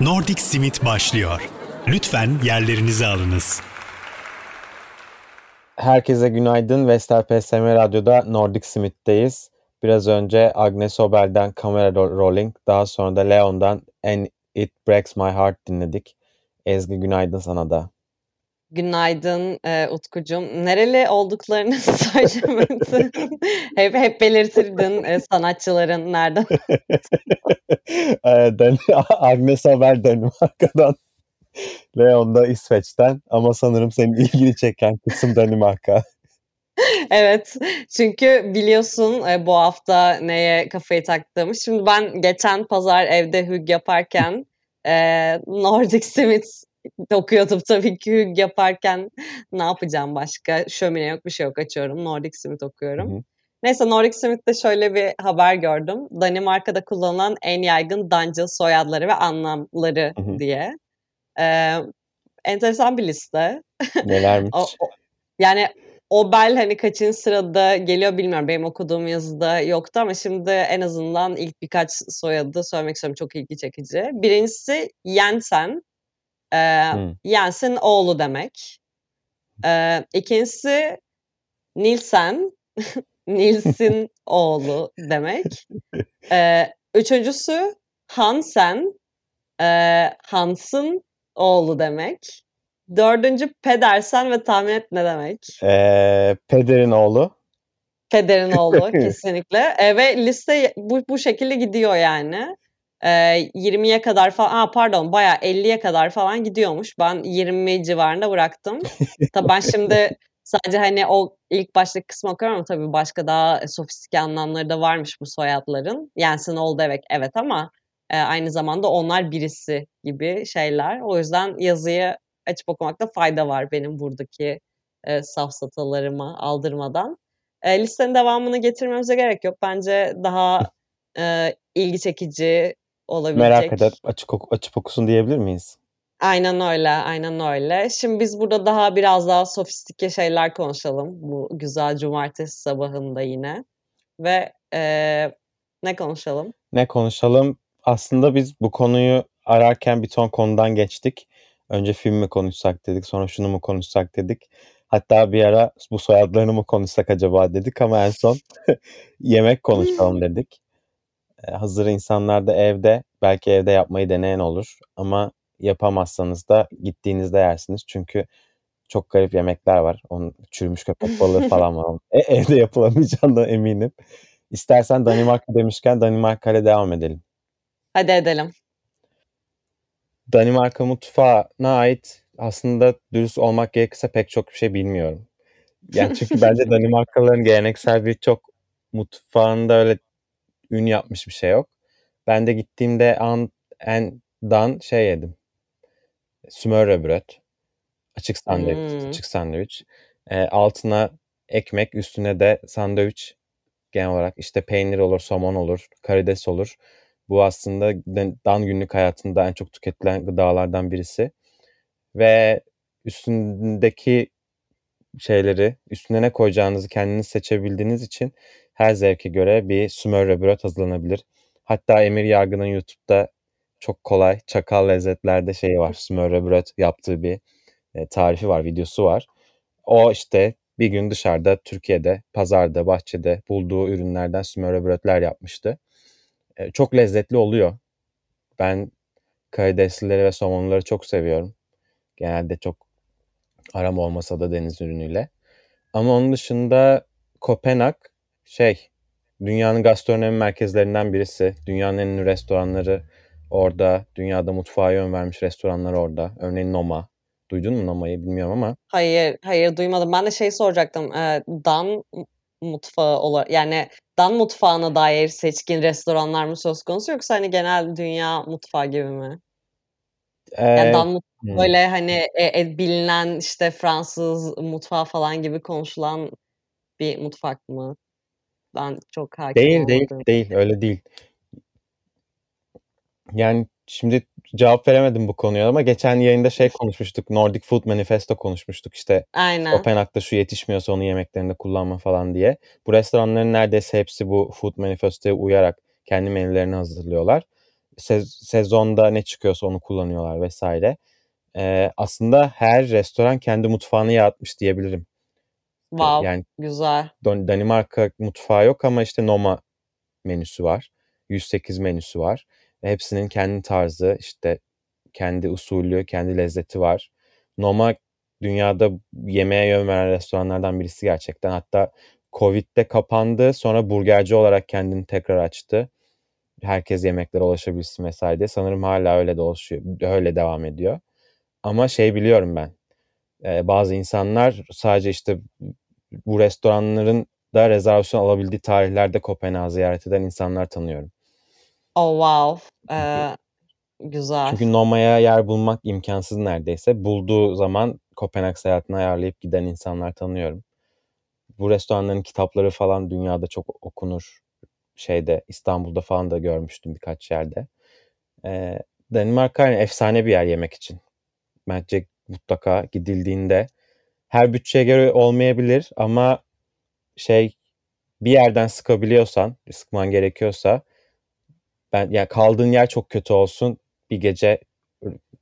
Nordic Simit başlıyor. Lütfen yerlerinizi alınız. Herkese günaydın. Vestel PSM Radyo'da Nordic Smith'teyiz. Biraz önce Agnes Obel'den Camera Rolling, daha sonra da Leon'dan And It Breaks My Heart dinledik. Ezgi günaydın sana da. Günaydın e, Utkucuğum. Nereli olduklarını söylemedin. hep hep belirtirdin e, sanatçıların nereden. Agnes Haber Danimarka'dan. Leon da İsveç'ten ama sanırım senin ilgini çeken kısım Danimarka. evet çünkü biliyorsun bu hafta neye kafayı taktığımı. Şimdi ben geçen pazar evde hüg yaparken e, Nordic Smith okuyordum tabii ki hüg yaparken ne yapacağım başka? Şömine yok bir şey yok açıyorum. Nordic Smith okuyorum. Hı hı. Neyse Nordic Smith'te şöyle bir haber gördüm. Danimarka'da kullanılan en yaygın dancıl soyadları ve anlamları hı hı. diye. Ee, enteresan bir liste. Nelermiş? o, o, yani Obel hani kaçıncı sırada geliyor bilmiyorum. Benim okuduğum yazıda yoktu ama şimdi en azından ilk birkaç soyadı söylemek istiyorum. Çok ilgi çekici. Birincisi Jensen. Ee, hmm. Jensen oğlu demek. Ee, ikincisi Nilsen. Nils'in oğlu demek. Ee, üçüncüsü Hansen. Ee, Hans'ın oğlu demek. Dördüncü Pedersen ve tahmin et ne demek? Ee, pederin oğlu. Pederin oğlu kesinlikle. E, ve liste bu, bu şekilde gidiyor yani. E, 20'ye kadar falan, aa pardon bayağı 50'ye kadar falan gidiyormuş. Ben 20 civarında bıraktım. Tabii ben şimdi sadece hani o ilk baştaki kısmı okuyorum ama tabii başka daha sofistike anlamları da varmış bu soyadların. Yensin oldu evet, evet ama e, aynı zamanda onlar birisi gibi şeyler. O yüzden yazıyı açıp okumakta fayda var benim buradaki e, safsatalarımı aldırmadan. E, listenin devamını getirmemize gerek yok. Bence daha e, ilgi çekici olabilecek. Merak eder, açık oku, açıp okusun diyebilir miyiz? Aynen öyle, aynen öyle. Şimdi biz burada daha biraz daha sofistike şeyler konuşalım bu güzel cumartesi sabahında yine. Ve e, ne konuşalım? Ne konuşalım? Aslında biz bu konuyu ararken bir ton konudan geçtik. Önce film mi konuşsak dedik, sonra şunu mu konuşsak dedik. Hatta bir ara bu soyadlarını mı konuşsak acaba dedik ama en son yemek konuşalım dedik. Hazır insanlar da evde, belki evde yapmayı deneyen olur ama yapamazsanız da gittiğinizde yersiniz. Çünkü çok garip yemekler var. Onun çürümüş köpek balığı falan var. E, evde yapılamayacağından eminim. İstersen Danimarka demişken Danimarka'ya devam edelim. Hadi edelim. Danimarka mutfağına ait aslında dürüst olmak gerekirse pek çok bir şey bilmiyorum. Yani çünkü bence Danimarkalıların geleneksel bir çok mutfağında öyle ün yapmış bir şey yok. Ben de gittiğimde an en dan şey yedim. Smørrebrød. Açık sandviç, hmm. açık sandviç. E, altına ekmek, üstüne de sandviç genel olarak işte peynir olur, somon olur, karides olur. Bu aslında Dan günlük hayatında en çok tüketilen gıdalardan birisi. Ve üstündeki şeyleri, üstüne ne koyacağınızı kendiniz seçebildiğiniz için her zevke göre bir smørrebrød hazırlanabilir. Hatta Emir Yargı'nın YouTube'da çok kolay çakal lezzetlerde şeyi var. Smørrebrød yaptığı bir e, tarifi var, videosu var. O işte bir gün dışarıda Türkiye'de, pazarda, bahçede bulduğu ürünlerden smørrebrødler yapmıştı çok lezzetli oluyor. Ben karideslileri ve somonları çok seviyorum. Genelde çok aram olmasa da deniz ürünüyle. Ama onun dışında Kopenhag şey dünyanın gastronomi merkezlerinden birisi. Dünyanın en ünlü restoranları orada. Dünyada mutfağa yön vermiş restoranlar orada. Örneğin Noma. Duydun mu Noma'yı bilmiyorum ama. Hayır, hayır duymadım. Ben de şey soracaktım. Dan mutfağı olarak yani Dan mutfağına dair seçkin restoranlar mı söz konusu yoksa hani genel dünya mutfağı gibi mi? Yani Dan mutfağı hmm. böyle hani e, e, bilinen işte Fransız mutfağı falan gibi konuşulan bir mutfak mı? Ben çok hakim Değil değil değil öyle değil. Yani şimdi cevap veremedim bu konuya ama geçen yayında şey konuşmuştuk. Nordic Food Manifesto konuşmuştuk. İşte Aynen. Kopenhag'da şu yetişmiyorsa onu yemeklerinde kullanma falan diye. Bu restoranların neredeyse hepsi bu Food Manifesto'ya uyarak kendi menülerini hazırlıyorlar. sez- sezonda ne çıkıyorsa onu kullanıyorlar vesaire. Ee, aslında her restoran kendi mutfağını yaratmış diyebilirim. Wow, Yani güzel. Danimarka mutfağı yok ama işte Noma menüsü var. 108 menüsü var. Ve hepsinin kendi tarzı, işte kendi usulü, kendi lezzeti var. Noma dünyada yemeğe yön veren restoranlardan birisi gerçekten. Hatta Covid'de kapandı. Sonra burgerci olarak kendini tekrar açtı. Herkes yemeklere ulaşabilsin vesaire diye. Sanırım hala öyle dolaşıyor. Öyle devam ediyor. Ama şey biliyorum ben. E, bazı insanlar sadece işte bu restoranların da rezervasyon alabildiği tarihlerde Kopenhag'ı ziyaret eden insanlar tanıyorum. Oh wow. Ee, güzel. Çünkü Noma'ya yer bulmak imkansız neredeyse. Bulduğu zaman Kopenhag seyahatini ayarlayıp giden insanlar tanıyorum. Bu restoranların kitapları falan dünyada çok okunur. Şeyde İstanbul'da falan da görmüştüm birkaç yerde. Ee, Danimarka yani efsane bir yer yemek için. Bence mutlaka gidildiğinde her bütçeye göre olmayabilir ama şey bir yerden sıkabiliyorsan, sıkman gerekiyorsa ben ya kaldığın yer çok kötü olsun. Bir gece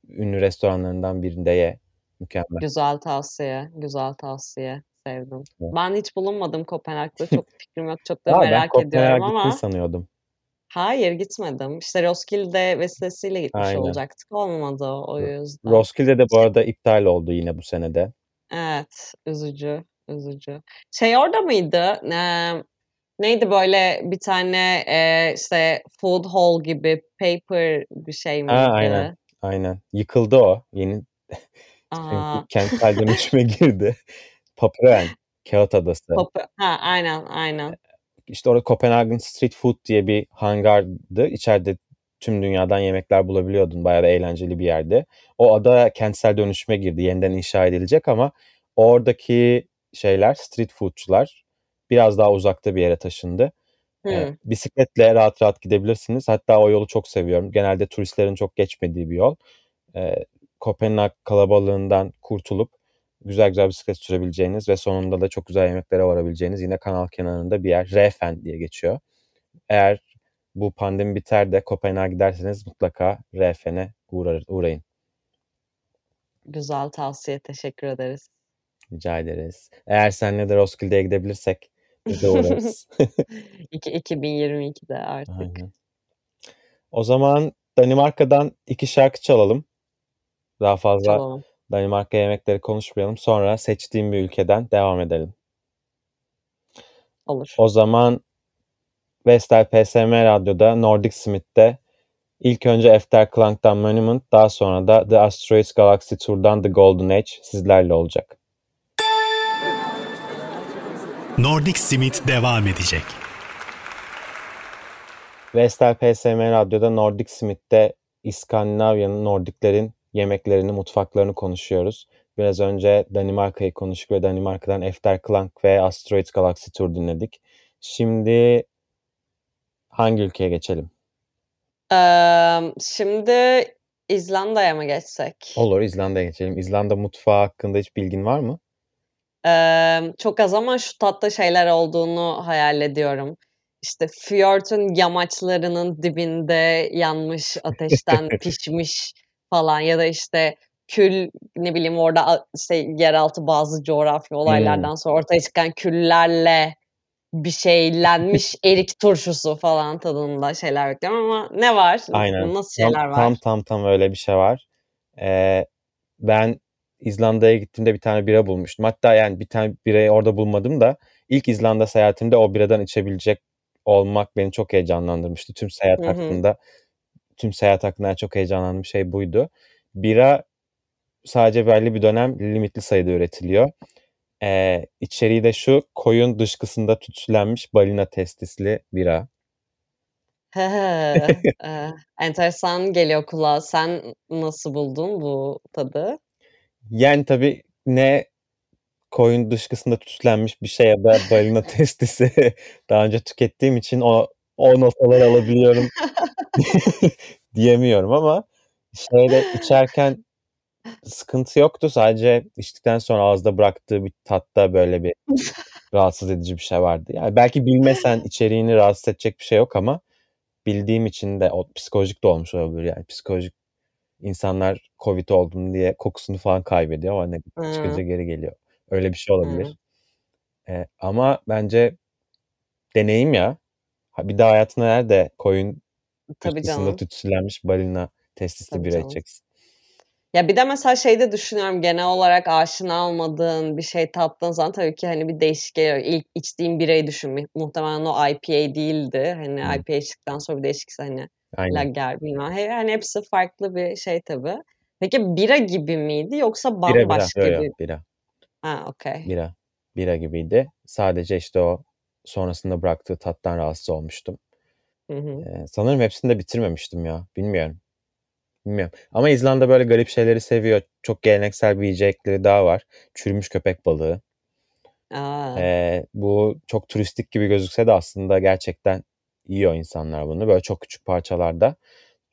ünlü restoranlarından birinde ye. Mükemmel. Güzel tavsiye. Güzel tavsiye. Sevdim. Evet. Ben hiç bulunmadım Kopenhag'da. Çok fikrim yok. Çok da Aa, ben merak ediyorum Kopenhag'a gittin ama sanıyordum. Hayır gitmedim. İşte Roskilde vesilesiyle gitmiş Aynen. olacaktık. Olmadı o yüzden. Roskilde de bu arada iptal oldu yine bu senede. Evet. Üzücü. Üzücü. Şey orada mıydı? Eee, neydi böyle bir tane eee, işte food hall gibi paper bir şey Ha, aynen. miydi? Aynen. Yıkıldı o. Yeni kentsel dönüşüme girdi. Papren, Kağıt Adası. Papa- ha, aynen aynen. İşte orada Copenhagen Street Food diye bir hangardı. İçeride tüm dünyadan yemekler bulabiliyordun. Bayağı da eğlenceli bir yerdi. O ada kentsel dönüşüme girdi. Yeniden inşa edilecek ama oradaki şeyler, street foodçular biraz daha uzakta bir yere taşındı. Ee, Hmm. bisikletle rahat rahat gidebilirsiniz. Hatta o yolu çok seviyorum. Genelde turistlerin çok geçmediği bir yol. Ee, Kopenhag kalabalığından kurtulup güzel güzel bisiklet sürebileceğiniz ve sonunda da çok güzel yemeklere varabileceğiniz yine kanal kenarında bir yer. Refen diye geçiyor. Eğer bu pandemi biter de Kopenhag'a giderseniz mutlaka Refen'e uğrar, uğrayın. Güzel tavsiye. Teşekkür ederiz. Rica ederiz. Eğer senle de Roskilde'ye gidebilirsek biz de uğrarız. İki- 2022'de artık. Aynen. O zaman Danimarka'dan iki şarkı çalalım. Daha fazla Çalalım. Danimarka yemekleri konuşmayalım. Sonra seçtiğim bir ülkeden devam edelim. Olur. O zaman Vestel PSM Radyo'da Nordic Smith'te ilk önce Efterklang'dan Monument daha sonra da The Asteroids Galaxy Tour'dan The Golden Age sizlerle olacak. Nordic Simit devam edecek. Vestel PSM Radyo'da Nordic Smith'te İskandinavya'nın, Nordiklerin yemeklerini, mutfaklarını konuşuyoruz. Biraz önce Danimarka'yı konuştuk ve Danimarka'dan Efterklang ve Asteroids Galaxy Tour dinledik. Şimdi hangi ülkeye geçelim? Eee, şimdi İzlanda'ya mı geçsek? Olur İzlanda'ya geçelim. İzlanda mutfağı hakkında hiç bilgin var mı? Eee, çok az ama şu tatlı şeyler olduğunu hayal ediyorum. İşte fiyortun yamaçlarının dibinde yanmış, ateşten pişmiş falan ya da işte kül ne bileyim orada işte yeraltı bazı coğrafi Hmm. olaylardan sonra ortaya çıkan küllerle bir şeylenmiş erik turşusu falan tadında şeyler bekliyorum ama ne var? Aynen. Nasıl Tam şeyler var? tam tam, tam öyle bir şey var. Ee, ben İzlanda'ya gittiğimde bir tane bira bulmuştum. Hatta yani bir tane birayı orada bulmadım da ilk İzlanda seyahatimde o biradan içebilecek olmak beni çok heyecanlandırmıştı. Tüm seyahat Hı hı. hakkında tüm seyahat hakkında çok heyecanlandığım şey buydu. Bira sadece belli bir dönem limitli sayıda üretiliyor. Ee, içeriği de şu koyun dışkısında tütsülenmiş balina testisli bira. Eee, enteresan geliyor kulağa. Sen nasıl buldun bu tadı? Yani tabii ne koyun dışkısında tütsülenmiş bir şey ya da balina testisi daha önce tükettiğim için o o notaları alabiliyorum diyemiyorum ama şeyde içerken sıkıntı yoktu. Sadece içtikten sonra ağızda bıraktığı bir tatta böyle bir rahatsız edici bir şey vardı. Yani belki bilmesen içeriğini rahatsız edecek bir şey yok ama bildiğim için de o psikolojik de olmuş olabilir yani. Psikolojik insanlar Covid oldum diye kokusunu falan kaybediyor ama ne çıkınca Hıı. geri geliyor. Öyle bir şey olabilir. Eee, ama bence deneyim ya. Ha, bir daha hayatında nerede koyun Tabii dışkısında canım. tütsülenmiş balina testisli Tabii bira canım. içeceksin. Ya, bir de mesela şeyi de düşünüyorum, genel olarak aşina olmadığın bir şey tattığın zaman tabii ki, hani, bir değişik geliyor. İlk içtiğin birayı düşün. Muhtemelen o IPA değildi. Hani, Hıı. IPA içtikten sonra bir değişikse, hani, Aynen. lager bilmem he hani, hepsi farklı bir şey tabii. Peki bira gibi miydi yoksa Bira, bira. bambaşka Yo, yo, bir bira. Ha, okay. Bira. Bira gibiydi. Sadece, işte, o sonrasında bıraktığı tattan rahatsız olmuştum. Hı hı. Eee, sanırım hepsini de bitirmemiştim ya. Bilmiyorum. Bilmiyorum ama İzlanda böyle garip şeyleri seviyor. Çok geleneksel bir yiyecekleri daha var. Çürümüş köpek balığı. A! Eee, bu çok turistik gibi gözükse de aslında gerçekten yiyor insanlar bunu. Böyle çok küçük parçalarda.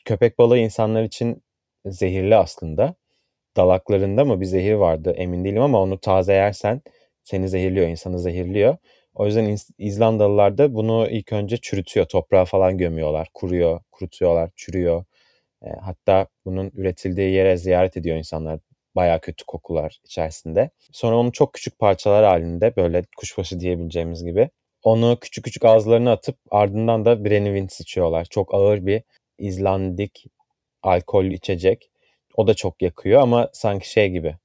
Köpek balığı insanlar için zehirli aslında. Dalaklarında mı bir zehir vardı emin değilim ama onu taze yersen seni zehirliyor, insanı zehirliyor. O yüzden İz İzlandalılar da bunu ilk önce çürütüyor. Toprağa falan gömüyorlar. Kuruyor, kurutuyorlar, çürüyor. Eee, hatta bunun üretildiği yere ziyaret ediyor insanlar. Bayağı kötü kokular içerisinde. Sonra onu çok küçük parçalar halinde böyle kuşbaşı diyebileceğimiz gibi onu küçük küçük ağızlarına atıp ardından da Brennivins içiyorlar. Çok ağır bir İzlandik alkollü içecek. O da çok yakıyor ama sanki şey gibi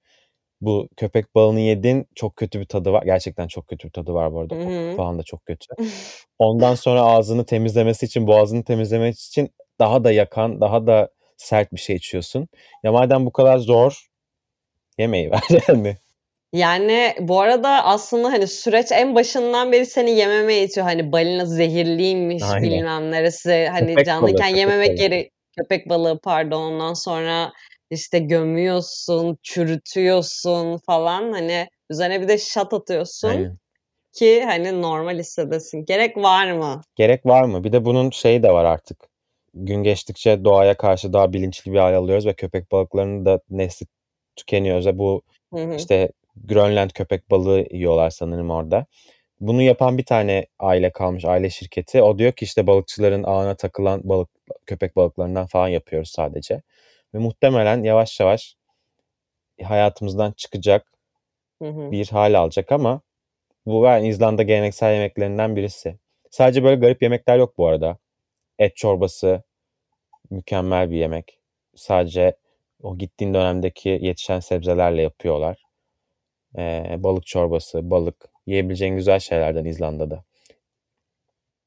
bu köpek balığını yedin çok kötü bir tadı var. Gerçekten çok kötü bir tadı var bu arada. Falan da çok kötü. Ondan sonra ağzını temizlemesi için, boğazını temizlemesi için daha da yakan, daha da sert bir şey içiyorsun. Ya madem bu kadar zor yemeyiver yani. Yani, bu arada aslında, hani, süreç en başından beri seni yememeye itiyor. Hani, balina zehirliymiş, Aynen. bilmem neresi, hani, Köpek balığı, canlıyken köpek yememek balığı. gere köpek balığı pardon. Ondan sonra, işte, gömüyorsun, çürütüyorsun falan. Hani, üzerine bir de shot atıyorsun Aynen. ki, hani, normal hissedesin. Gerek var mı? Gerek var mı? Bir de bunun şeyi de var artık. Gün geçtikçe doğaya karşı daha bilinçli bir hâl alıyoruz ve köpek balıklarının da nesli tükeniyor. Özellikle bu, Hı hı. işte, Grönland köpek balığı yiyorlar sanırım orada. Bunu yapan bir tane aile kalmış, aile şirketi. O diyor ki, işte, balıkçıların ağına takılan balık köpek balıklarından falan yapıyoruz sadece ve muhtemelen yavaş yavaş hayatımızdan çıkacak Hı hı. bir hâl alacak ama bu yani İzlanda geleneksel yemeklerinden birisi. Sadece böyle garip yemekler yok bu arada. Et çorbası mükemmel bir yemek. Sadece o gittiğin dönemdeki yetişen sebzelerle yapıyorlar. Eee, balık çorbası, balık yiyebileceğin güzel şeylerden İzlanda'da.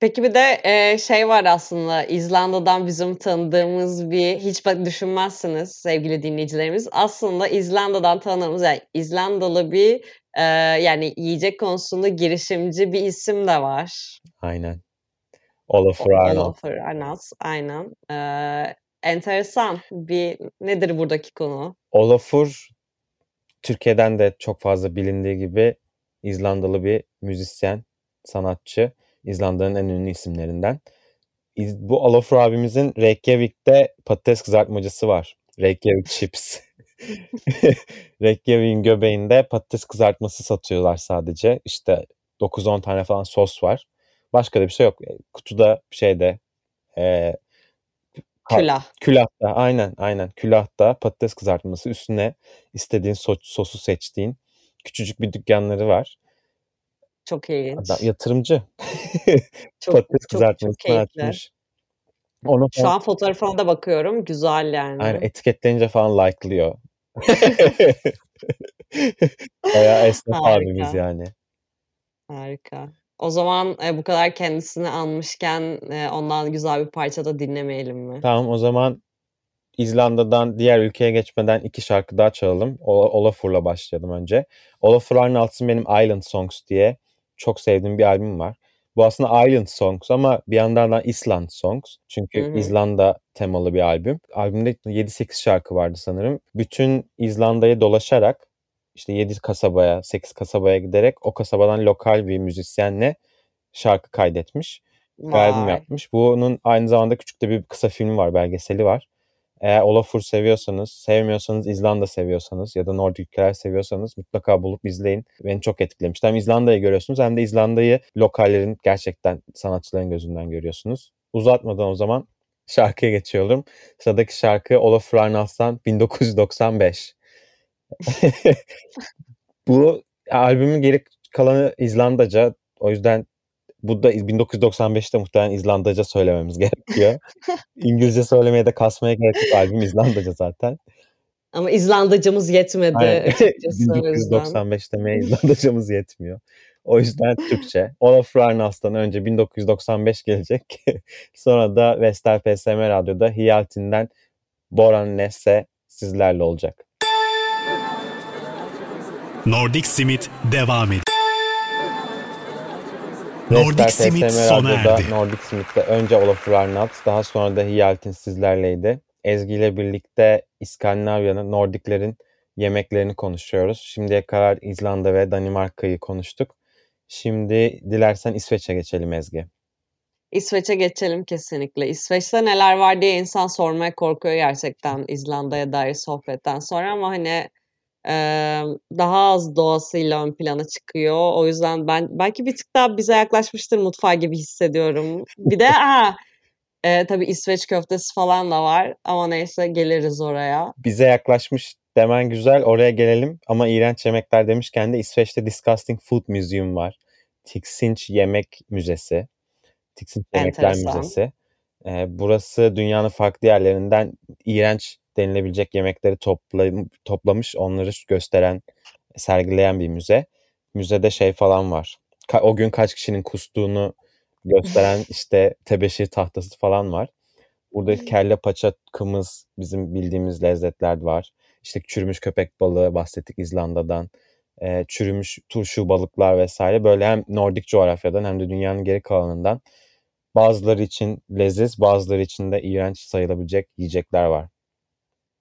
Peki bir de, eee, şey var aslında İzlanda'dan bizim tanıdığımız bir hiç düşünmezsiniz sevgili dinleyicilerimiz. Aslında İzlanda'dan tanıdığımız, yani, İzlandalı bir, eee, yani, yiyecek konusunda girişimci bir isim de var. Aynen. Olafur Arnalds. Olafur Arnalds, aynen. Eee, enteresan bir nedir buradaki konu? Olafur Türkiye'den de çok fazla bilindiği gibi İzlandalı bir müzisyen, sanatçı. İzlanda'nın en ünlü isimlerinden. Bu Olafur abimizin Reykjavik'te patates kızartmacısı var. Reykjavik Chips. Reykjavik'in göbeğinde patates kızartması satıyorlar sadece. İşte 9-10 tane falan sos var. Başka da bir şey yok. Eee, kutuda şeyde, ka Külah. külahta aynen, aynen külahta patates kızartması üstüne istediğin so sosu seçtiğin küçücük bir dükkânları var. Çok Adam ilginç. yatırımcı. Çok, Patates çok, çok kızartmasını keyifli. açmış. Onu Şu an fotoğrafına da bakıyorum. Güzel Aynen, yani. etiketleyince falan like'lıyor. Bayağı esnaf abimiz Harika. yani. Harika. O zaman, eee, bu kadar kendisini anmışken, eee, ondan güzel bir parça da dinlemeyelim mi? Tamam, o zaman İzlanda'dan diğer ülkeye geçmeden 2 şarkı daha çalalım. Ola Olafur'la başlayalım önce. Olafur Arnalds'ın benim Island Songs diye çok sevdiğim bir albümü var. Bu aslında Island Songs ama bir yandan da Island Songs. Çünkü hı. İzlanda temalı bir albüm. Albümde 7-8 şarkı vardı sanırım. Bütün İzlanda'yı dolaşarak, işte 7 kasabaya, 8 kasabaya giderek o kasabadan lokal bir müzisyenle şarkı kaydetmiş. Bir albüm Vay! yapmış. Bunun aynı zamanda küçük de bir kısa filmi var, belgeseli var. Eğer Olafur seviyorsanız, sevmiyorsanız İzlanda seviyorsanız ya da Nordik ülkeler seviyorsanız mutlaka bulup izleyin. Beni çok etkilemişti. Hem İzlanda'yı görüyorsunuz hem de İzlanda'yı lokallerin, gerçekten sanatçıların gözünden görüyorsunuz. uzatmadan o zaman şarkıya geçiyorum. Sıradaki şarkı Olaf Reinhardt'tan 1995. Bu albümün geri kalanı İzlandaca. O yüzden bu da 1995'te muhtemelen İzlandaca söylememiz gerekiyor. İngilizce söylemeye de kasmaya gerek yok. Albüm İzlandaca zaten. Ama İzlandacamız yetmedi Aynen. açıkçası o yüzden. 1995 demeye İzlandacamız yetmiyor. O yüzden Türkçe. Olaf Reinhardt'tan önce 1995 gelecek. Sonra da Vestel PSM Radyo'da Hiyaltin'den Boran Nesse sizlerle olacak. Nordic Simit devam ediyor. Nordic Simit PSM sona erdi. Nordic Simit'te önce Olaf Reinhardt daha sonra da Hiyaltin sizlerleydi. Ezgi ile birlikte İskandinavya'nın, Nordiklerin yemeklerini konuşuyoruz. Şimdiye kadar İzlanda ve Danimarka'yı konuştuk. Şimdi dilersen İsveç'e geçelim Ezgi. İsveç'e geçelim kesinlikle. İsveç'te neler var diye insan sormaya korkuyor gerçekten İzlanda'ya dair sohbetten sonra ama hani e, daha az doğasıyla ön plana çıkıyor. O yüzden ben belki bir tık daha bize yaklaşmıştır mutfağı gibi hissediyorum. Bir de ha, e, tabii İsveç köftesi falan da var ama neyse geliriz oraya. Bize yaklaşmış demen güzel. Oraya gelelim. Ama iğrenç yemekler demişken de İsveç'te Disgusting Food Museum var. Tiksinç Yemek Müzesi. Tiksinç Yemekler Enteresan. Müzesi. Ee, burası dünyanın farklı yerlerinden iğrenç denilebilecek yemekleri topla- toplamış, onları gösteren, sergileyen bir müze. Müzede şey falan var. Ka- o gün kaç kişinin kustuğunu gösteren işte tebeşir tahtası falan var. Burada kelle paça, kımız bizim bildiğimiz lezzetler var. İşte çürümüş köpek balığı bahsettik İzlanda'dan. Ee, çürümüş turşu balıklar vesaire. Böyle hem Nordik coğrafyadan hem de dünyanın geri kalanından bazıları için leziz, bazıları için de iğrenç sayılabilecek yiyecekler var.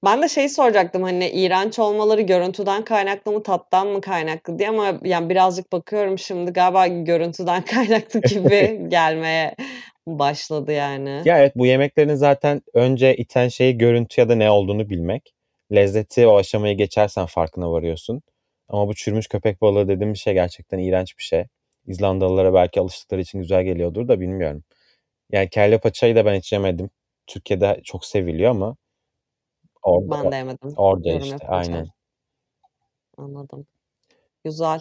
Ben de şeyi soracaktım hani iğrenç olmaları görüntüden kaynaklı mı tattan mı kaynaklı diye ama yani birazcık bakıyorum şimdi galiba görüntüden kaynaklı gibi gelmeye başladı yani. Ya evet bu yemeklerin zaten önce iten şeyi görüntü ya da ne olduğunu bilmek. Lezzeti o aşamayı geçersen farkına varıyorsun. Ama bu çürümüş köpek balığı dediğim bir şey gerçekten iğrenç bir şey. İzlandalılara belki alıştıkları için güzel geliyordur da bilmiyorum. Yani kelle paçayı da ben hiç yemedim. Türkiye'de çok seviliyor ama orada Ben de yemedim. orada Yorum işte yapamayacağım. aynen. Anladım. Güzel.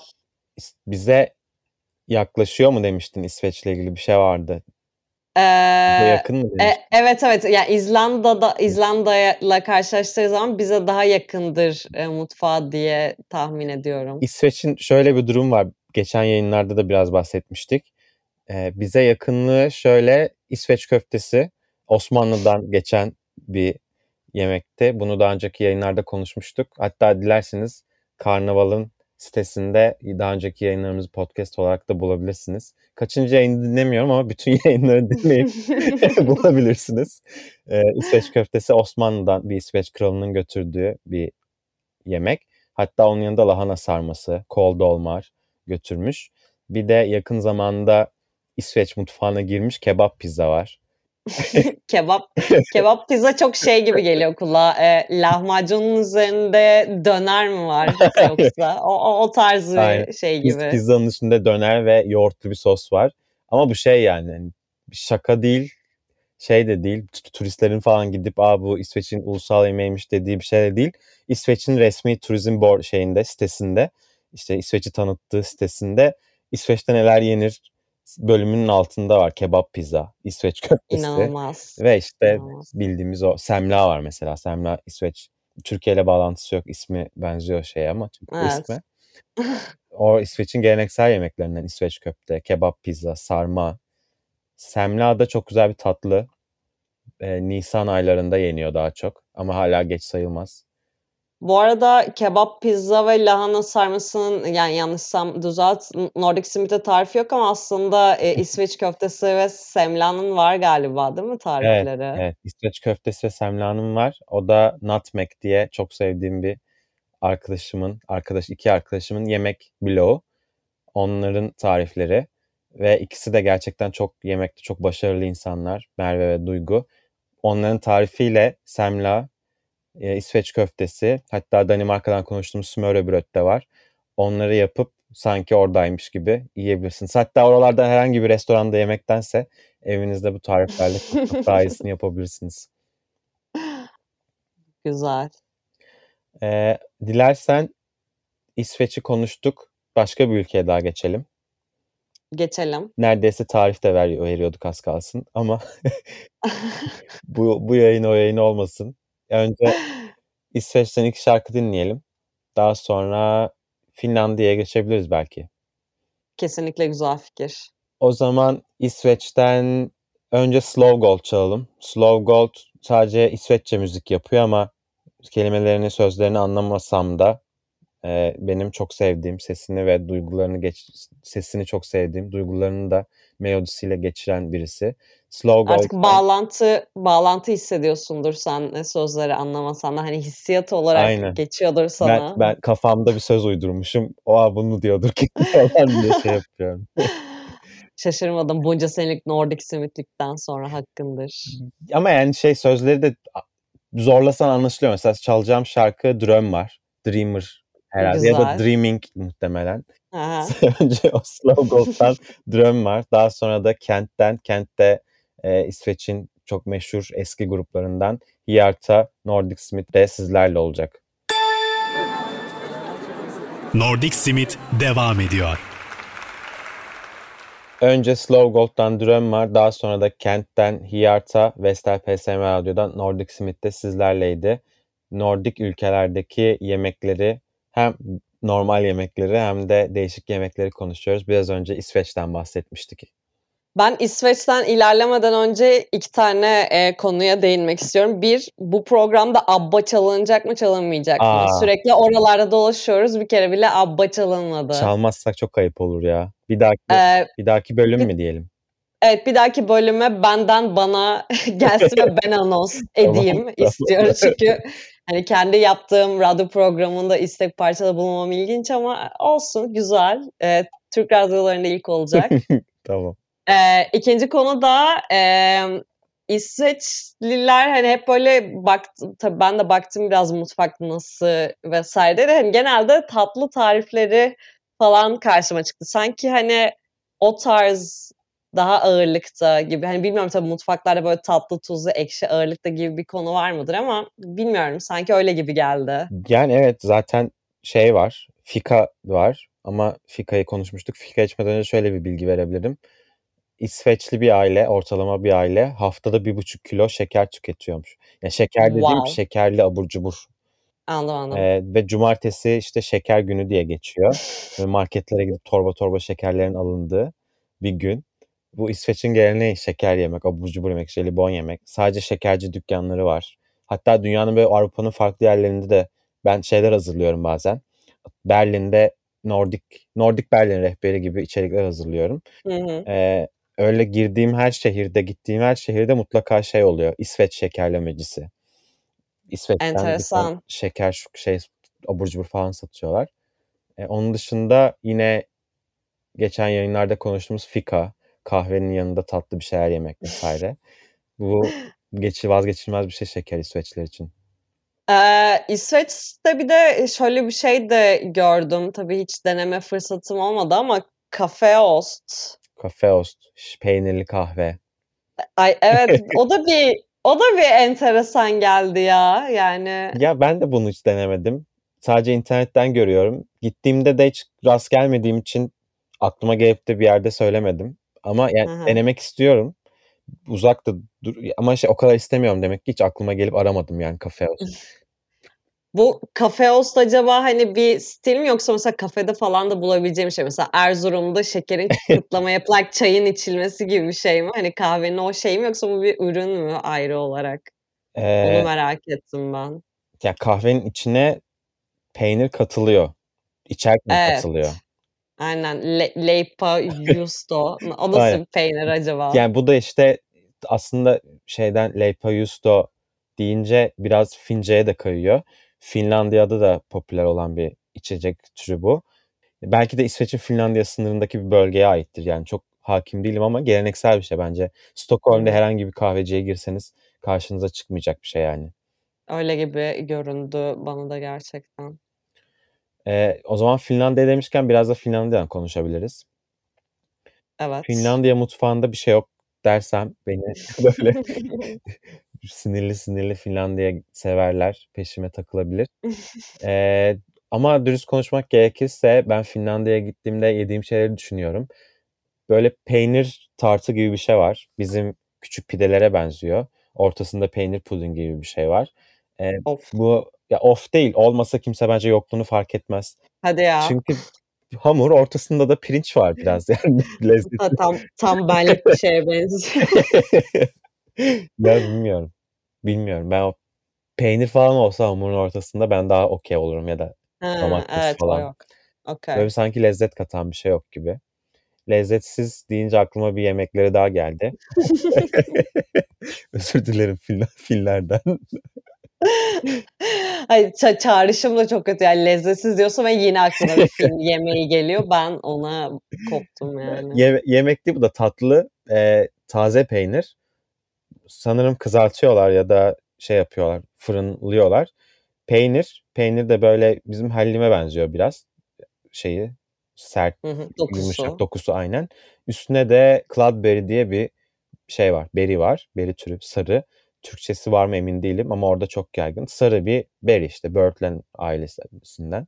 İs- Bize yaklaşıyor mu demiştin İsveç'le ilgili bir şey vardı. Bize yakın mı e, demiştin? evet evet yani İzlanda'da İzlanda'yla karşılaştığı zaman bize daha yakındır e, mutfağı diye tahmin ediyorum. İsveç'in şöyle bir durum var. Geçen yayınlarda da biraz bahsetmiştik. Ee, bize yakınlığı şöyle İsveç köftesi Osmanlı'dan geçen bir yemekte. Bunu daha önceki yayınlarda konuşmuştuk. Hatta dilerseniz Karnaval'ın sitesinde daha önceki yayınlarımızı podcast olarak da bulabilirsiniz. Kaçıncı yayını dinlemiyorum ama bütün yayınları dinleyip bulabilirsiniz. Ee, İsveç köftesi Osmanlı'dan bir İsveç kralının götürdüğü bir yemek. Hatta onun yanında lahana sarması, kol dolmar götürmüş. Bir de yakın zamanda İsveç mutfağına girmiş kebap pizza var. Kebap kebap pizza çok şey gibi geliyor kulağa. E, lahmacunun üzerinde döner mi var yoksa? O, o, o tarz bir şey gibi. pizzanın üstünde döner ve yoğurtlu bir sos var. Ama bu şey yani hani şaka değil, şey de değil. Turistlerin falan gidip Aa, bu İsveç'in ulusal yemeğiymiş dediği bir şey de değil. İsveç'in resmi turizm board şeyinde, sitesinde işte İsveç'i tanıttığı sitesinde İsveç'te neler yenir bölümünün altında var. Kebap pizza, İsveç köftesi. İnanılmaz. Ve işte İnanılmaz. bildiğimiz o semla var mesela. Semla İsveç. Türkiye ile bağlantısı yok. İsmi benziyor şeye ama Türkçe Evet. ismi. O İsveç'in geleneksel yemeklerinden İsveç köfte, kebap pizza, sarma. Semla da çok güzel bir tatlı. Ee, Nisan aylarında yeniyor daha çok. Ama hala geç sayılmaz. Bu arada kebap, pizza ve lahana sarmasının yani yanlışsam düzelt Nordic Smith'te tarifi yok ama aslında e, İsveç köftesi ve semlanın var galiba değil mi Evet, tarifleri? evet. İsveç köftesi ve semlanım var. O da nutmeg diye çok sevdiğim bir arkadaşımın, arkadaş iki arkadaşımın yemek bloğu. Onların tarifleri ve ikisi de gerçekten çok yemekte çok başarılı insanlar. Merve ve Duygu. Onların tarifiyle semla, e, İsveç köftesi, hatta Danimarka'dan konuştuğumuz smørrebrød de var. Onları yapıp sanki oradaymış gibi yiyebilirsiniz. Hatta oralarda herhangi bir restoranda yemektense evinizde bu tariflerle çok daha iyisini yapabilirsiniz. Güzel. Eee, dilersen İsveç'i konuştuk. Başka bir ülkeye daha geçelim. Geçelim. Neredeyse tarif de ver veriyorduk az kalsın ama bu bu yayın o yayın olmasın. Önce İsveç'ten iki şarkı dinleyelim. Daha sonra Finlandiya'ya geçebiliriz belki. Kesinlikle güzel fikir. O zaman İsveç'ten önce Slow Gold çalalım. Slow Gold sadece İsveççe müzik yapıyor ama kelimelerini, sözlerini anlamasam da e, benim çok sevdiğim sesini ve duygularını geç sesini çok sevdiğim, duygularını da melodisiyle geçiren birisi. Slow Artık Gold'dan bağlantı bağlantı hissediyorsundur sen e, sözleri anlamasan da hani hissiyat olarak Aynen. geçiyordur Ben sana. ben kafamda bir söz uydurmuşum. O bunu diyordur ki falan diye şey yapıyorum. Şaşırmadım bunca senelik Nordic Smith'likten sonra hakkındır. Ama yani şey sözleri de zorlasan anlaşılıyor. Mesela çalacağım şarkı Dröm var. Dreamer herhalde ya da Güzel. Dreaming muhtemelen. Önce o Slow Gold'dan Dröm var. Daha sonra da Kent'ten, Kent'te e, İsveç'in çok meşhur eski gruplarından Hierta, Nordic Smith de sizlerle olacak. Nordic Simit devam ediyor. Önce Slow Gold'dan Dröm var. Daha sonra da Kent'ten Hierta, Vestel PSM Radyo'dan Nordic Smith de sizlerleydi. Nordik ülkelerdeki yemekleri hem normal yemekleri hem de değişik yemekleri konuşuyoruz. Biraz önce İsveç'ten bahsetmiştik. Ben İsveç'ten ilerlemeden önce iki tane e, konuya değinmek istiyorum. Bir, bu programda ABBA çalınacak mı çalınmayacak mı? Aa. Sürekli oralarda dolaşıyoruz. Bir kere bile ABBA çalınmadı. Çalmazsak çok ayıp olur ya. Bir dahaki Ee, bir dahaki bölüm bir- mü diyelim? evet bir dahaki bölüme benden bana gelsin ve ben anons edeyim tamam. istiyorum. Çünkü hani kendi yaptığım radyo programında istek parçada bulunmam ilginç ama olsun güzel. Ee, Türk radyolarında ilk olacak. Tamam. Ee, ikinci konu da eee İsveçliler hani hep böyle baktım tabii ben de baktım biraz mutfak nasıl vesaire de hani genelde tatlı tarifleri falan karşıma çıktı. Sanki hani o tarz daha ağırlıkta gibi hani bilmiyorum tabii mutfaklarda böyle tatlı tuzlu ekşi ağırlıkta gibi bir konu var mıdır ama bilmiyorum sanki öyle gibi geldi. Yani evet zaten şey var. Fika var ama Fika'yı konuşmuştuk. Fika içmeden önce şöyle bir bilgi verebilirim. İsveçli bir aile, ortalama bir aile haftada bir buçuk kilo şeker tüketiyormuş. Yani şeker dediğim Wow. şekerli abur cubur. Anladım anladım. Ee, ve cumartesi işte şeker günü diye geçiyor. Marketlere gidip torba torba şekerlerin alındığı bir gün. Bu İsveç'in geleneği şeker yemek, abur cubur yemek, jelibon yemek. Sadece şekerci dükkanları var. Hatta dünyanın ve Avrupa'nın farklı yerlerinde de ben şeyler hazırlıyorum bazen. Berlin'de Nordik Nordik Berlin rehberi gibi içerikler hazırlıyorum. Hı hı. Ee, öyle girdiğim her şehirde, gittiğim her şehirde mutlaka şey oluyor. İsveç şekerlemecisi. İsveç'ten Enteresan. şeker, şey, abur cubur falan satıyorlar. E, onun dışında yine geçen yayınlarda konuştuğumuz fika, kahvenin yanında tatlı bir şeyler yemek vesaire. Bu geçi vazgeçilmez bir şey şeker İsveçliler için. Ee, İsveç'te bir de şöyle bir şey de gördüm. Tabii hiç deneme fırsatım olmadı ama Cafe Ost. Kafe ost, ş- peynirli kahve. Ay evet o da bir o da bir enteresan geldi ya. Yani Ya ben de bunu hiç denemedim. Sadece internetten görüyorum. Gittiğimde de hiç rast gelmediğim için aklıma gelip de bir yerde söylemedim. Ama yani hı. denemek istiyorum. Uzakta dur ama şey o kadar istemiyorum demek ki hiç aklıma gelip aramadım yani kafe ost. bu Cafe Ost acaba hani bir stil mi yoksa mesela kafede falan da bulabileceğim şey. Mesela Erzurum'da şekerin kıtlama yapılarak çayın içilmesi gibi bir şey mi? Hani kahvenin o şey mi yoksa bu bir ürün mü ayrı olarak? Onu Ee, merak ettim ben. ya kahvenin içine peynir katılıyor. İçerken Evet. katılıyor. Aynen. Le Leipa Justo. O nasıl Aynen. bir peynir acaba? Yani bu da işte aslında şeyden Leipa Justo deyince biraz Fince'ye de kayıyor. Finlandiya'da da popüler olan bir içecek türü bu. Belki de İsveç'in Finlandiya sınırındaki bir bölgeye aittir. Yani çok hakim değilim ama geleneksel bir şey bence. Hı. herhangi bir kahveciye girseniz karşınıza çıkmayacak bir şey yani. Öyle gibi göründü bana da gerçekten. Ee, o zaman Finlandiya demişken biraz da Finlandiya'dan konuşabiliriz. Evet. Finlandiya mutfağında bir şey yok dersem beni böyle sinirli sinirli Finlandiya severler peşime takılabilir. Eee, ama dürüst konuşmak gerekirse ben Finlandiya'ya gittiğimde yediğim şeyleri düşünüyorum. Böyle peynir tartı gibi bir şey var. Bizim küçük pidelere benziyor. Ortasında peynir puding gibi bir şey var. Eee, Of. bu ya of değil. Olmasa kimse bence yokluğunu fark etmez. Hadi ya. Çünkü hamur ortasında da pirinç var biraz yani lezzeti. Tam tam benlik bir şeye benziyor. ya bilmiyorum. Bilmiyorum. Ben o peynir falan olsa hamurun ortasında ben daha okey olurum ya da Ha, domates evet falan. yok. Böyle Okay. sanki lezzet katan bir şey yok gibi. Lezzetsiz deyince aklıma bir yemekleri daha geldi. Özür dilerim Fin Finlerden. Hayır, ça çağrışım da çok kötü. Yani lezzetsiz diyorsun ve yine aklına bir Fin yemeği geliyor. Ben ona koptum yani. Ye yemek değil bu da tatlı. Eee, taze peynir. Sanırım kızartıyorlar ya da şey yapıyorlar, fırınlıyorlar. Peynir, peynir de böyle bizim hallime benziyor biraz. Şeyi sert, Hı hı, yumuşak dokusu. dokusu aynen. Üstüne de cloudberry diye bir şey var, berry var. Berry türü sarı. Türkçesi var mı emin değilim ama orada çok yaygın. Sarı bir berry işte böğürtlen ailesinden.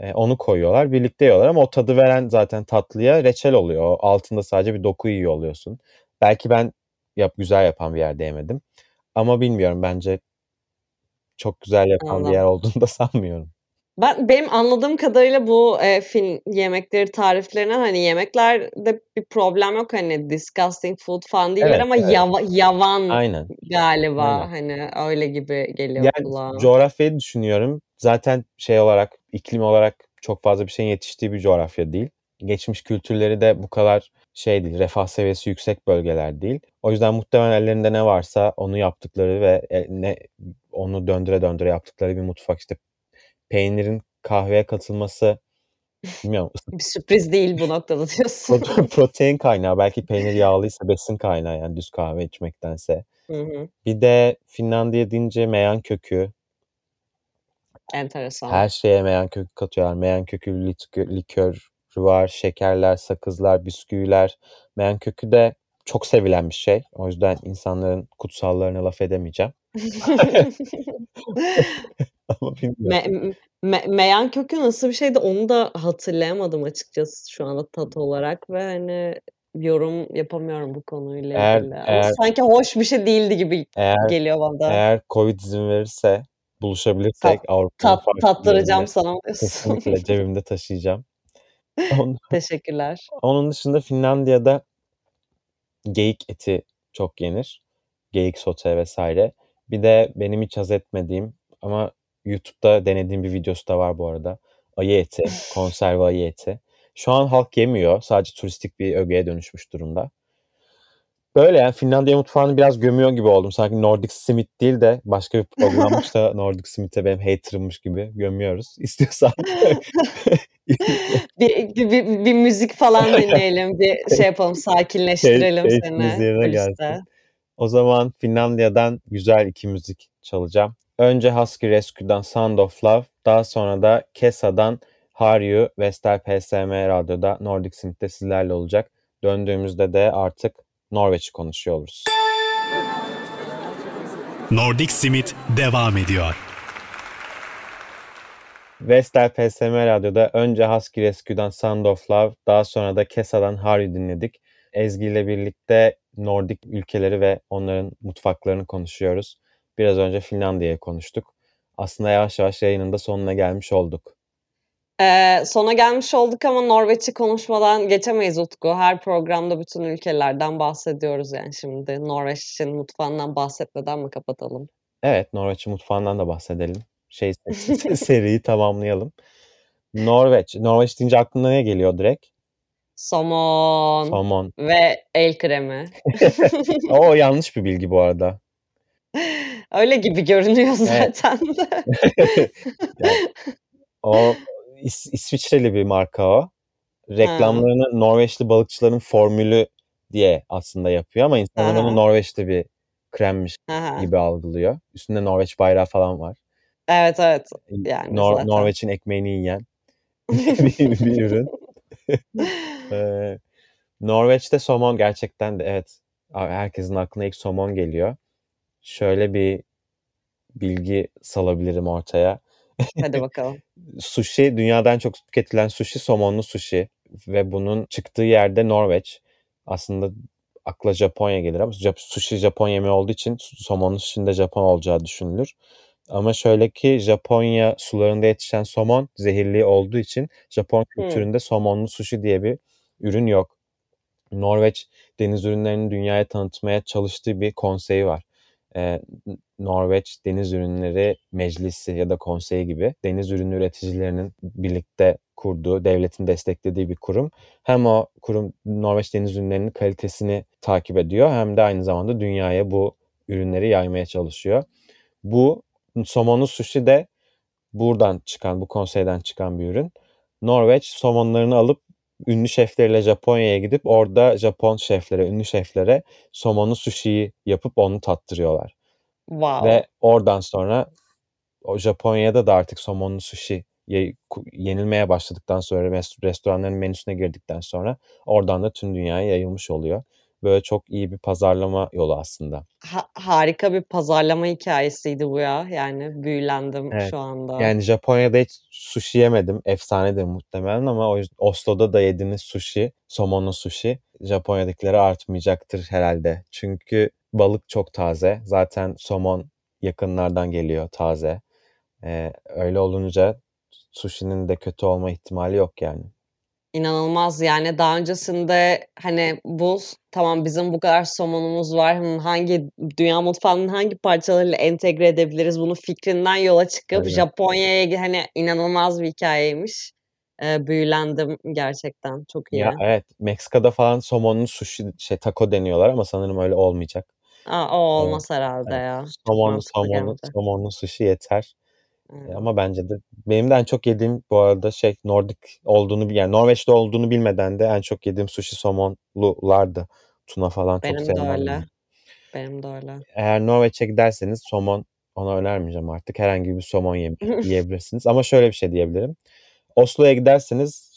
Eee, onu koyuyorlar, birlikte yiyorlar ama o tadı veren zaten tatlıya reçel oluyor. Altında sadece bir doku yiyor oluyorsun. Belki ben yap güzel yapan bir yerde yemedim. Ama bilmiyorum bence çok güzel yapan bir yer olduğunu da sanmıyorum. Ben benim anladığım kadarıyla bu, eee, Fin yemekleri tariflerine, hani, yemeklerde bir problem yok. Hani, disgusting food falan değiller Evet, ama evet. yava yavan Aynen. galiba. Aynen. Hani, öyle gibi geliyor Yani kulağa. coğrafyayı düşünüyorum. Zaten şey olarak, iklim olarak çok fazla bir şeyin yetiştiği bir coğrafya değil. Geçmiş kültürleri de bu kadar şey değil, refah seviyesi yüksek bölgeler değil. O yüzden muhtemelen ellerinde ne varsa onu yaptıkları ve, eee, ne onu döndüre döndüre yaptıkları bir mutfak. İşte peynirin kahveye katılması bilmiyorum Bir sürpriz değil bu noktada diyorsun. Prote protein kaynağı. Belki peynir yağlıysa besin kaynağı yani düz kahve içmektense. Hı hı. Bir de Finlandiya deyince meyan kökü. Enteresan. Her şeye meyan kökü katıyorlar. Meyan kökü litkö likörü var, şekerler, sakızlar, bisküviler. Meyan kökü de çok sevilen bir şey. O yüzden insanların kutsallarına laf edemeyeceğim. Ama bilmiyorum. Me me meyan kökü nasıl bir şeydi onu da hatırlayamadım açıkçası şu anda tat olarak ve, hani, yorum yapamıyorum bu konuyla Eğer ilgili. Ama eğer sanki hoş bir şey değildi gibi Eğer geliyor bana. eğer COVID izin verirse, Tat buluşabilirsek Avrupa'nın tat farklı tattıracağım sana diyorsun. kesinlikle cebimde taşıyacağım. Onun Teşekkürler. onun dışında Finlandiya'da geyik eti çok yenir. Geyik sote vs. Bir de benim hiç haz etmediğim ama YouTube'da denediğim bir videosu da var bu arada. Ayı eti, konserve ayı eti. Şu an halk yemiyor. Sadece turistik bir ögeye dönüşmüş durumda. Böyle yani Finlandiya mutfağını biraz gömüyor gibi oldum. Sanki Nordic Simit değil de başka bir programmış da Nordic Simit'e benim hater'ımmış gibi gömüyoruz. İstiyorsan Bir bir bir müzik falan dinleyelim. Bir şey yapalım, sakinleştirelim keyfimiz seni kuliste. gelsin. O zaman Finlandiya'dan güzel 2 müzik çalacağım. Önce Husky Rescue'dan Sound of Love, daha sonra da Kesa'dan Are You, Vestel PSM Radyo'da Nordic Simit'te sizlerle olacak. Döndüğümüzde de artık Norveç'i konuşuyor oluruz. Nordic Simit devam ediyor. Vestel PSM Radyo'da önce Husky Rescue'dan Sound of Love, daha sonra da Kesa'dan You dinledik. Ezgi ile birlikte Nordik ülkeleri ve onların mutfaklarını konuşuyoruz. Biraz önce Finlandiya'yı konuştuk. Aslında yavaş yavaş yayının da sonuna gelmiş olduk. Eee, sona gelmiş olduk ama Norveç'i konuşmadan geçemeyiz Utku. Her programda bütün ülkelerden bahsediyoruz yani şimdi. Norveç'in mutfağından bahsetmeden mi kapatalım? Evet, Norveç'in mutfağından da bahsedelim. Şey seriyi tamamlayalım. Norveç. Norveç deyince aklına ne geliyor direkt? Somon Somon. ve el kremi. O yanlış bir bilgi bu arada. Öyle gibi görünüyor zaten de. Yani o İs İsviçreli bir marka o. Ha. Reklamlarını Norveçli balıkçıların formülü diye aslında yapıyor ama insanlar onu. Norveçli bir kremmiş hı. gibi algılıyor. Üstünde Norveç bayrağı falan var. Evet, evet. Yani Nor zaten. Norveç'in ekmeğini yiyen bir bir ürün. Eee, Norveç'te somon gerçekten de evet, herkesin aklına ilk somon geliyor. Şöyle bir bilgi salabilirim ortaya. Hadi bakalım. sushi dünyadan çok tüketilen sushi somonlu sushi ve bunun çıktığı yerde Norveç. Aslında akla Japonya gelir ama sushi Japon yemeği olduğu için somonlu sushi'nin de Japon olacağı düşünülür. Ama şöyle ki Japonya sularında yetişen somon zehirli olduğu için Japon kültüründe hmm. somonlu sushi diye bir ürün yok. Norveç deniz ürünlerini dünyaya tanıtmaya çalıştığı bir konseyi var. Ee, Norveç Deniz Ürünleri Meclisi ya da konseyi gibi deniz ürünü üreticilerinin birlikte kurduğu, devletin desteklediği bir kurum. Hem o kurum Norveç deniz ürünlerinin kalitesini takip ediyor hem de aynı zamanda dünyaya bu ürünleri yaymaya çalışıyor. Bu somonlu sushi de buradan çıkan, bu konseyden çıkan bir ürün. Norveç somonlarını alıp ünlü şefleriyle Japonya'ya gidip orada Japon şeflere, ünlü şeflere somonlu sushi'yi yapıp onu tattırıyorlar. Wow. Ve oradan sonra o Japonya'da da artık somonlu sushi yenilmeye başladıktan sonra restoranların menüsüne girdikten sonra oradan da tüm dünyaya yayılmış oluyor. Böyle çok iyi bir pazarlama yolu aslında. Ha, harika bir pazarlama hikayesiydi bu ya. Yani büyülendim evet. şu anda. Yani Japonya'da hiç sushi yemedim. Efsanedir muhtemelen ama o yüzden Oslo'da da yediğiniz sushi, somonlu sushi Japonya'dakilere artmayacaktır herhalde. Çünkü balık çok taze. Zaten somon yakınlardan geliyor taze. Ee, öyle olunca sushi'nin de kötü olma ihtimali yok yani. İnanılmaz yani daha öncesinde hani bu tamam bizim bu kadar somonumuz var. Hangi dünya mutfağının hangi parçalarıyla entegre edebiliriz bunu fikrinden yola çıkıp evet. Japonya'ya hani inanılmaz bir hikayeymiş. Ee, büyülendim gerçekten. Çok iyi. Ya evet Meksika'da falan somonlu sushi şey taco deniyorlar ama sanırım öyle olmayacak. Aa, o olmaz evet. herhalde evet. ya. Somonlu somonlu somonlu sushi yeter. Hmm. Ama bence de benim de en çok yediğim bu arada şey Nordik olduğunu yani Norveç'te olduğunu bilmeden de en çok yediğim sushi somonlulardı. Tuna falan Benim çok sevmem. Benim de öyle. Benim de öyle. Eğer Norveç'e giderseniz somon ona önermeyeceğim artık. Herhangi bir somon yiyebilirsiniz. Ama şöyle bir şey diyebilirim. Oslo'ya giderseniz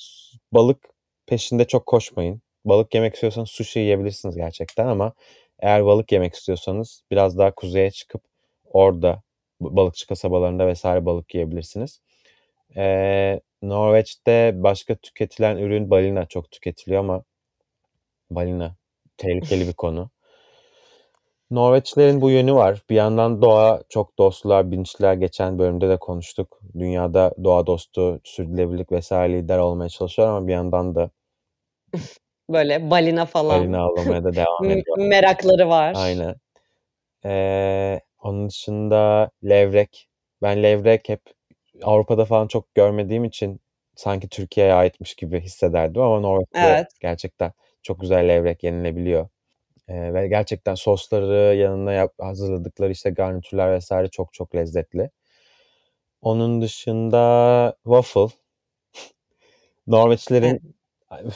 balık peşinde çok koşmayın. Balık yemek istiyorsanız sushi yiyebilirsiniz gerçekten ama eğer balık yemek istiyorsanız biraz daha kuzeye çıkıp orada balıkçı kasabalarında vesaire balık yiyebilirsiniz. Ee, Norveç'te başka tüketilen ürün balina çok tüketiliyor ama balina tehlikeli bir konu. Norveçlerin bu yönü var. Bir yandan doğa çok dostlar, bilinçliler. Geçen bölümde de konuştuk. Dünyada doğa dostu, sürdürülebilirlik vesaire lider olmaya çalışıyor ama bir yandan da böyle balina falan. Balina avlamaya da devam ediyor. Merakları var. Aynen. Ee, onun dışında levrek. Ben levrek hep Avrupa'da falan çok görmediğim için sanki Türkiye'ye aitmiş gibi hissederdim ama Norveç'te evet. gerçekten çok güzel levrek yenilebiliyor. Ee, ve gerçekten sosları yanına yap, hazırladıkları işte garnitürler vesaire çok çok lezzetli. Onun dışında waffle. Norveçlerin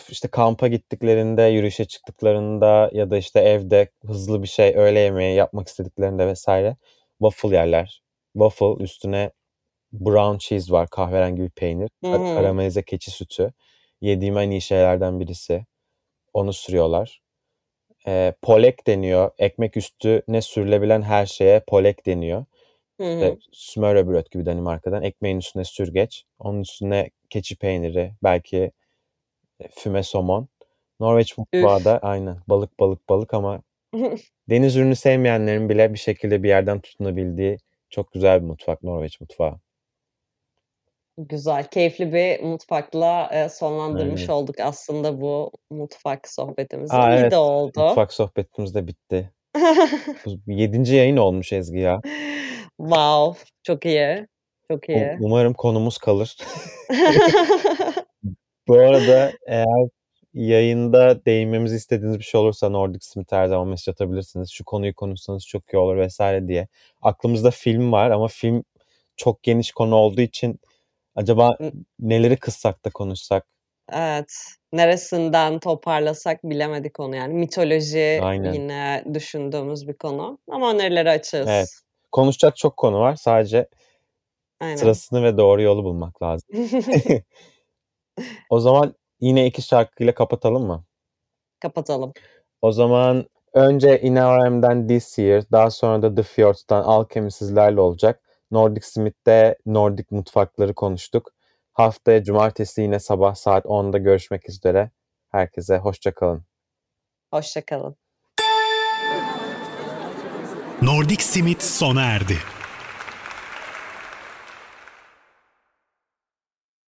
işte kampa gittiklerinde, yürüyüşe çıktıklarında ya da işte evde hızlı bir şey öğle yemeği yapmak istediklerinde vesaire waffle yerler. Waffle üstüne brown cheese var, kahverengi bir peynir, hmm. karamelize keçi sütü. Yediğim en iyi şeylerden birisi. Onu sürüyorlar. E, polek deniyor. Ekmek üstüne sürülebilen her şeye polek deniyor. Hı hı. İşte smørrebröd gibi Danimarka'dan. Ekmeğin üstüne sürgeç. Onun üstüne keçi peyniri, belki füme somon. Norveç mutfağı da aynen balık balık balık ama deniz ürünü sevmeyenlerin bile bir şekilde bir yerden tutunabildiği çok güzel bir mutfak Norveç mutfağı. Güzel, keyifli bir mutfakla e, sonlandırmış Aynen. olduk aslında bu mutfak sohbetimizi. Aa, İyi evet. de oldu. Mutfak sohbetimiz de bitti. Yedinci yayın olmuş Ezgi ya. Wow, çok iyi. Çok iyi. Umarım konumuz kalır. Bu arada eğer yayında değinmemizi istediğiniz bir şey olursa Nordic Smith her zaman mesaj atabilirsiniz. Şu konuyu konuşsanız çok iyi olur vesaire diye. Aklımızda film var ama film çok geniş konu olduğu için acaba neleri kıssak da konuşsak? Evet. Neresinden toparlasak bilemedik onu yani. Mitoloji Aynen. yine düşündüğümüz bir konu ama önerileri açığız. Evet. Konuşacak çok konu var. Sadece Aynen. sırasını ve doğru yolu bulmak lazım. O zaman yine iki şarkıyla kapatalım mı? Kapatalım. O zaman Önce InRM'den This Year, daha sonra da The Fjords'tan Alchemy sizlerle olacak. Nordic Smith'te Nordic mutfakları konuştuk. Haftaya cumartesi yine sabah saat 10'da görüşmek üzere. Herkese hoşçakalın. Hoşçakalın. Nordic Simit sona erdi.